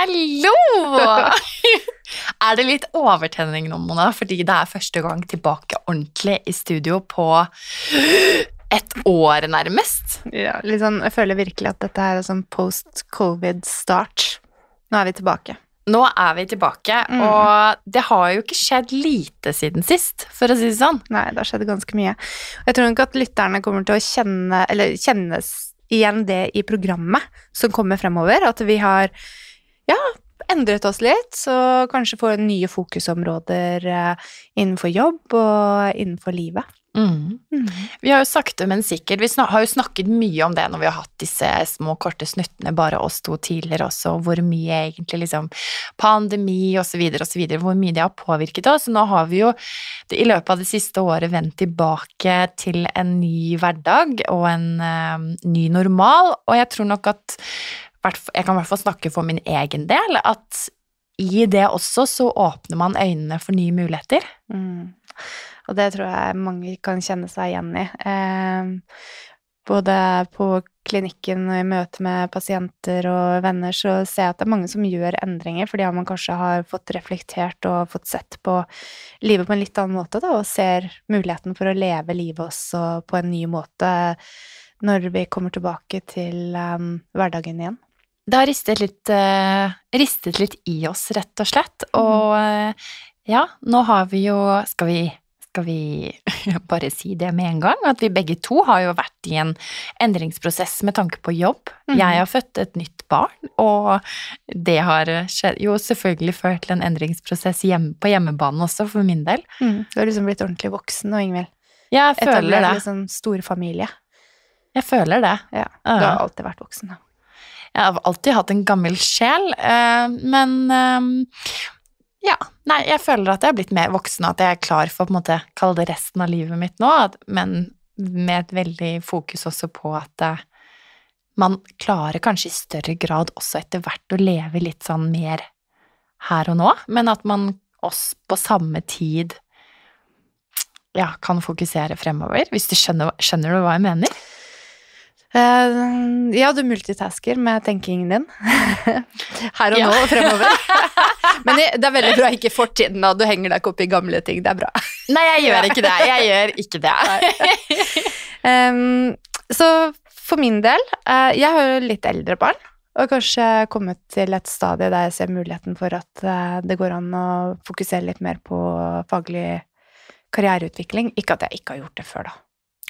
Hallo! er det litt overtenning nå, Mona, fordi det er første gang tilbake ordentlig i studio på et år, nærmest? Ja, sånn, jeg føler virkelig at dette er sånn post covid start. Nå er vi tilbake. Nå er vi tilbake, Mm. og det har jo ikke skjedd lite siden sist, for å si det sånn. Nei, det har skjedd ganske mye. Jeg tror nok at lytterne kommer til å kjenne, eller kjennes igjen det i programmet som kommer fremover, at vi har, ja, endret oss litt, så kanskje få nye fokusområder eh, innenfor jobb og innenfor livet. Mm. Vi har jo sakte, men sikkert Vi har jo snakket mye om det når vi har hatt disse små, korte snuttene, bare oss to tidligere også, hvor mye egentlig liksom pandemi og og så videre, hvor mye det har påvirket oss. Nå har vi jo i løpet av det siste året vendt tilbake til en ny hverdag og en eh, ny normal, og jeg tror nok at jeg kan i hvert fall snakke for min egen del, at i det også så åpner man øynene for nye muligheter. Mm. Og det tror jeg mange kan kjenne seg igjen i. Eh, både på klinikken og i møte med pasienter og venner så ser jeg at det er mange som gjør endringer fordi man kanskje har fått reflektert og fått sett på livet på en litt annen måte, da, og ser muligheten for å leve livet også på en ny måte når vi kommer tilbake til um, hverdagen igjen. Det har ristet litt, eh, ristet litt i oss, rett og slett. Og eh, ja, nå har vi jo Skal vi, skal vi bare si det med en gang? At vi begge to har jo vært i en endringsprosess med tanke på jobb. Mhm. Jeg har født et nytt barn, og det har skjedd, jo selvfølgelig ført til en endringsprosess hjemme, på hjemmebane også, for min del. Du har liksom blitt ordentlig voksen nå, Ingvild. Jeg føler Etablert det. liksom stor familie. Jeg føler det. Ja, Ja. du har alltid vært voksen, da. Jeg har alltid hatt en gammel sjel, eh, men eh, ja, nei, jeg føler at jeg er blitt mer voksen, og at jeg er klar for på en måte, kalle det resten av livet mitt nå, men med et veldig fokus også på at eh, man klarer kanskje i større grad også etter hvert å leve litt sånn mer her og nå, men at man også på samme tid ja, kan fokusere fremover, hvis du skjønner, skjønner du hva jeg mener? Eh, ja, du multitasker med tenkingen din. Her og Ja. nå og fremover. Men det det er veldig bra ikke fortiden, og du henger deg ikke opp i gamle ting. Det er bra. Nei, jeg gjør ikke det, jeg gjør ikke det. um, så for min del, uh, jeg har jo litt eldre barn, og kanskje kommet til et stadie der jeg ser muligheten for at eh, det går an å fokusere litt mer på faglig karriereutvikling. Ikke at jeg ikke har gjort det før, da.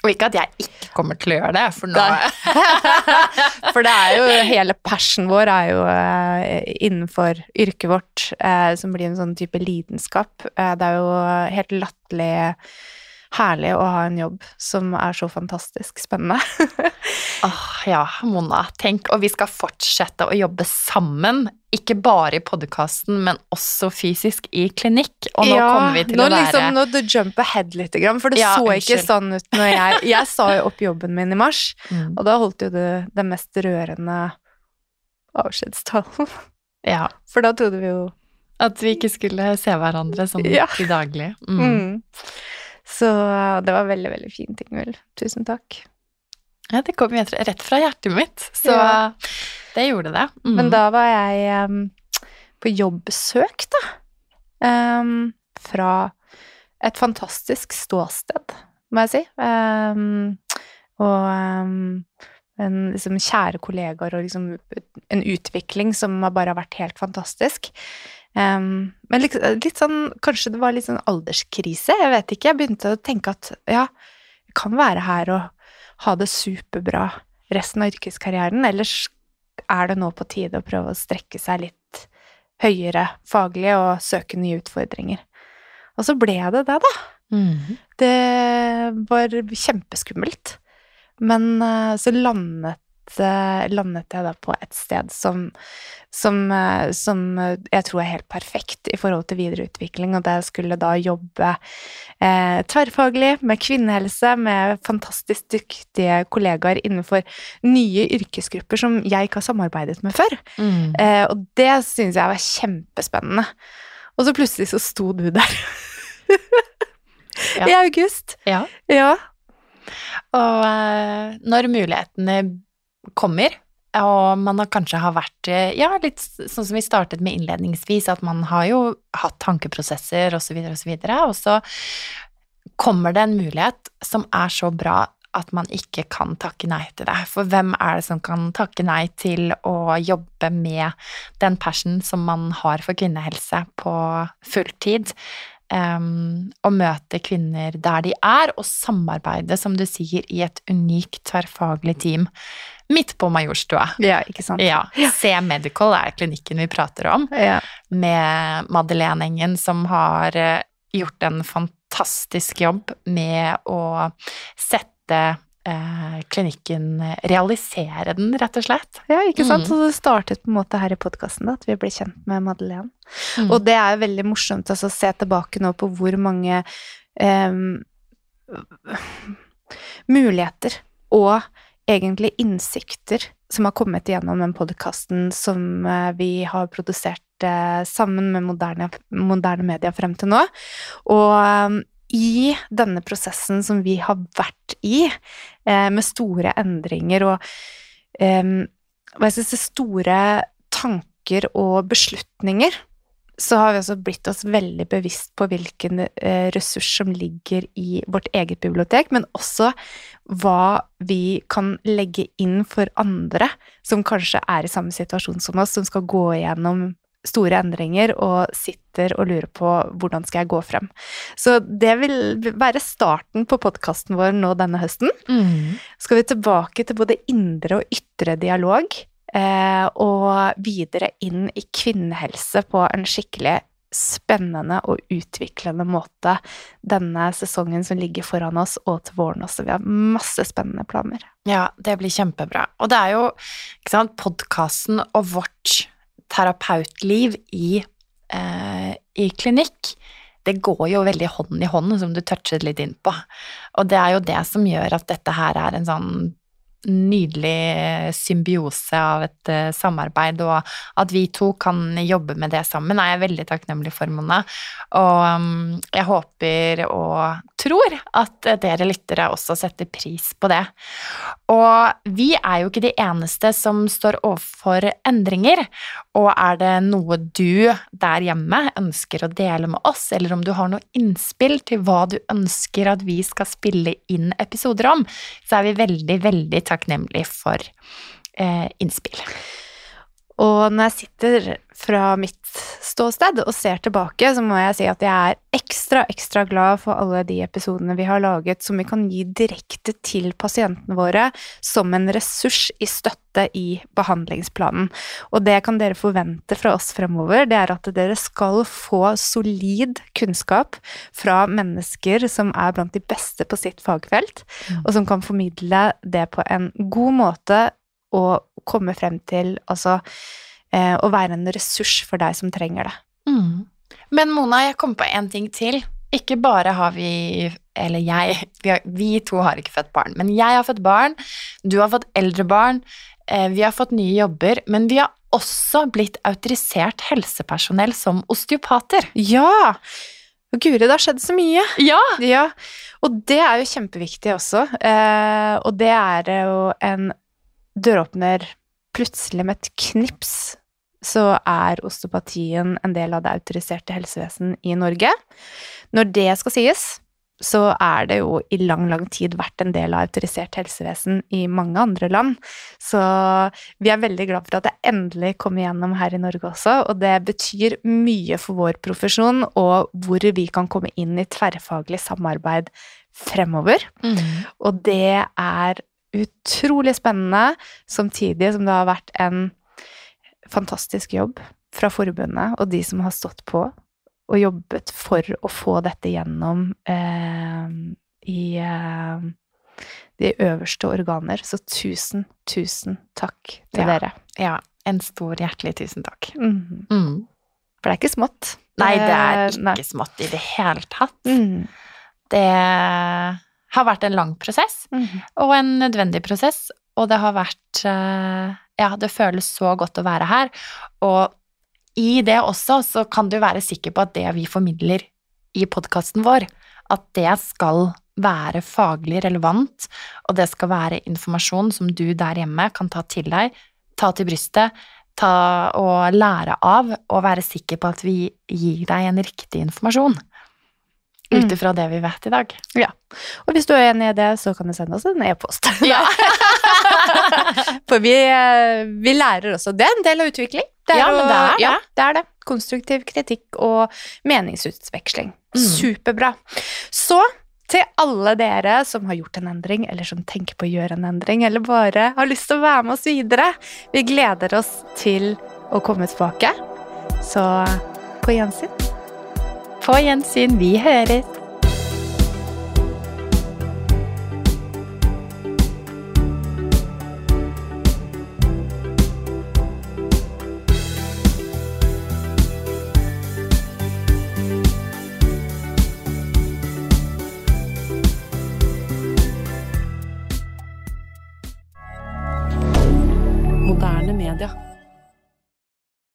Og ikke at jeg ikke kommer til å gjøre det, for nå For det er jo hele passion vår er jo eh, innenfor yrket vårt, eh, som blir en sånn type lidenskap. Eh, det er jo helt latterlig herlig å ha en jobb som er så fantastisk spennende. Åh, ja, Mona, tenk, og vi skal fortsette å jobbe sammen, ikke bare i podkasten, men også fysisk i klinikk, og nå kommer vi til nå å være liksom, Nå du jump ahead litt, for det Ja, så ikke sånn ut når jeg Jeg sa jo opp jobben min i mars, Mm, og da holdt jo du det mest rørende avskjedstalen. Ja, For da trodde vi jo at vi ikke skulle se hverandre sånn Ja. til daglig. Mm. Mm. Så det var veldig, veldig fint, Ingvild. Tusen takk. Ja, det kom rett fra hjertet mitt, så Ja. det gjorde det. Mm. Men da var jeg um, på jobbsøk, da. Um, fra et fantastisk ståsted, må jeg si. Um, og en liksom kjære kollegaer og liksom en utvikling som har bare har vært helt fantastisk. Em, men litt, litt sånn Kanskje det var litt sånn alderskrise, jeg vet ikke. Jeg begynte å tenke at ja, jeg kan være her og ha det superbra resten av yrkeskarrieren, ellers er det nå på tide å prøve å strekke seg litt høyere faglig og søke nye utfordringer. Og så ble det det, da. Mm. Det var kjempeskummelt. Men eh, så landet landet jeg da på et sted som, som, eh, som eh, jeg tror er helt perfekt i forhold til videreutvikling, og der jeg skulle da jobbe eh, tverrfaglig med kvinnehelse, med fantastisk dyktige kollegaer innenfor nye yrkesgrupper som jeg ikke har samarbeidet med før. Mm. Eh, og det syns jeg var kjempespennende. Og så plutselig så sto du der. Ja. I august. Ja. Ja. Og eh, når mulighetene kommer, og man har kanskje har vært eh, Ja, litt sånn som vi startet med innledningsvis, at man har jo hatt tankeprosesser osv., videre, og så kommer det en mulighet som er så bra at man ikke kan takke nei til det. For hvem er det som kan takke nei til å jobbe med den passion som man har for kvinnehelse på fulltid? Um, å møte kvinner der de er, og samarbeide, som du sier, i et unikt tverrfaglig team midt på Majorstua. ja, ikke sant? Ja, C Medical er klinikken vi prater om, Ja. med Madeleine Engen, som har eh, gjort en fantastisk jobb med å sette eh, klinikken Realisere den, rett og slett. Ja, ikke sant? Mm. Så det startet på en måte her i podkasten, at vi ble kjent med Madeleine. Mm. Og det er veldig morsomt altså, å se tilbake nå på hvor mange eh, muligheter og egentlig innsikter som har kommet igjennom den podkasten som eh, vi har produsert eh, sammen med moderne, moderne media frem til nå. Og em, i denne prosessen som vi har vært i, eh, med store endringer og em, hva jeg skal si, store tanker og beslutninger, så har vi også blitt oss veldig bevisst på hvilken eh, ressurs som ligger i vårt eget bibliotek, men også hva vi kan legge inn for andre som kanskje er i samme situasjon som oss, som skal gå igjennom store endringer og sitter og lurer på hvordan skal jeg gå frem. Så det vil være starten på podkasten vår nå denne høsten Mm. skal vi tilbake til både indre og ytre dialog, eh, og videre inn i kvinnehelse på en skikkelig spennende og utviklende måte denne sesongen som ligger foran oss, og til våren også. Vi har masse spennende planer. Ja, det blir kjempebra. Og det er jo ikke sant, podkasten og vårt terapeutliv i, eh, i klinikk, det går jo veldig hånd i hånd, som du touchet litt inn på. Og det er jo det som gjør at dette her er en sånn nydelig symbiose av et uh, samarbeid, og at vi to kan jobbe med det sammen, er jeg veldig takknemlig for, Mona. Og um, jeg håper og tror at dere lyttere også setter pris på det. Og vi er jo ikke de eneste som står overfor endringer, og er det noe du der hjemme ønsker å dele med oss, eller om du har noe innspill til hva du ønsker at vi skal spille inn episoder om, så er vi veldig, veldig takknemlige for eh, innspill. Og når jeg sitter fra mitt ståsted og ser tilbake, så må jeg si at jeg er ekstra, ekstra glad for alle de episodene vi har laget som vi kan gi direkte til pasientene våre som en ressurs i støtte i behandlingsplanen. Og det kan dere forvente fra oss fremover, det er at dere skal få solid kunnskap fra mennesker som er blant de beste på sitt fagfelt, Mm. og som kan formidle det på en god måte og komme frem til altså eh, å være en ressurs for deg som trenger det. Mm. Men Mona, jeg kom på en ting til. Ikke bare har vi, eller jeg, vi, har, vi to har ikke født barn, men jeg har født barn, du har fått eldre barn, eh, vi har fått nye jobber, men vi har også blitt autorisert helsepersonell som osteopater. Ja! Guri, det har skjedd så mye. Ja! Ja, og det er jo kjempeviktig også. Eh, og det er jo en døråpner plutselig med et knips. Så er osteopatien en del av det autoriserte helsevesen i Norge. Når det skal sies, så er det jo i lang, lang tid vært en del av autorisert helsevesen i mange andre land. Så vi er veldig glad for at det endelig kom igjennom her i Norge også, og det betyr mye for vår profesjon og hvor vi kan komme inn i tverrfaglig samarbeid fremover. Mm. Og det er utrolig spennende, samtidig som det har vært en fantastisk jobb fra forbundet og de som har stått på og jobbet for å få dette gjennom eh, i eh, de øverste organer. Så tusen, tusen takk til Ja. dere. Ja, en stor hjertelig tusen takk. Mm. Mm. For det er ikke smått. Nei, det er ikke nei. smått i det hele tatt. Mm. Det har vært en lang prosess, Mhm. og en nødvendig prosess, og det har vært eh, Ja, det føles så godt å være her, og i det også så kan du være sikker på at det vi formidler i podkasten vår, at det skal være faglig relevant, og det skal være informasjon som du der hjemme kan ta til deg, ta til brystet, ta og lære av, og være sikker på at vi gir deg en riktig informasjon. Ut Mm. ifra det vi vet i dag. Ja. Og hvis du er enig i det, så kan du sende oss en e-post. Ja. For vi, eh, vi lærer også. Det er en del av utvikling. Ja, men det er det. Ja, det er det. Konstruktiv kritikk og meningsutveksling. Mm. Superbra. Så til alle dere som har gjort en endring, eller som tenker på å gjøre en endring, eller bare har lyst til å være med oss videre, vi gleder oss til å komme tilbake. Så på gjensyn. På gjensyn. Vi høres.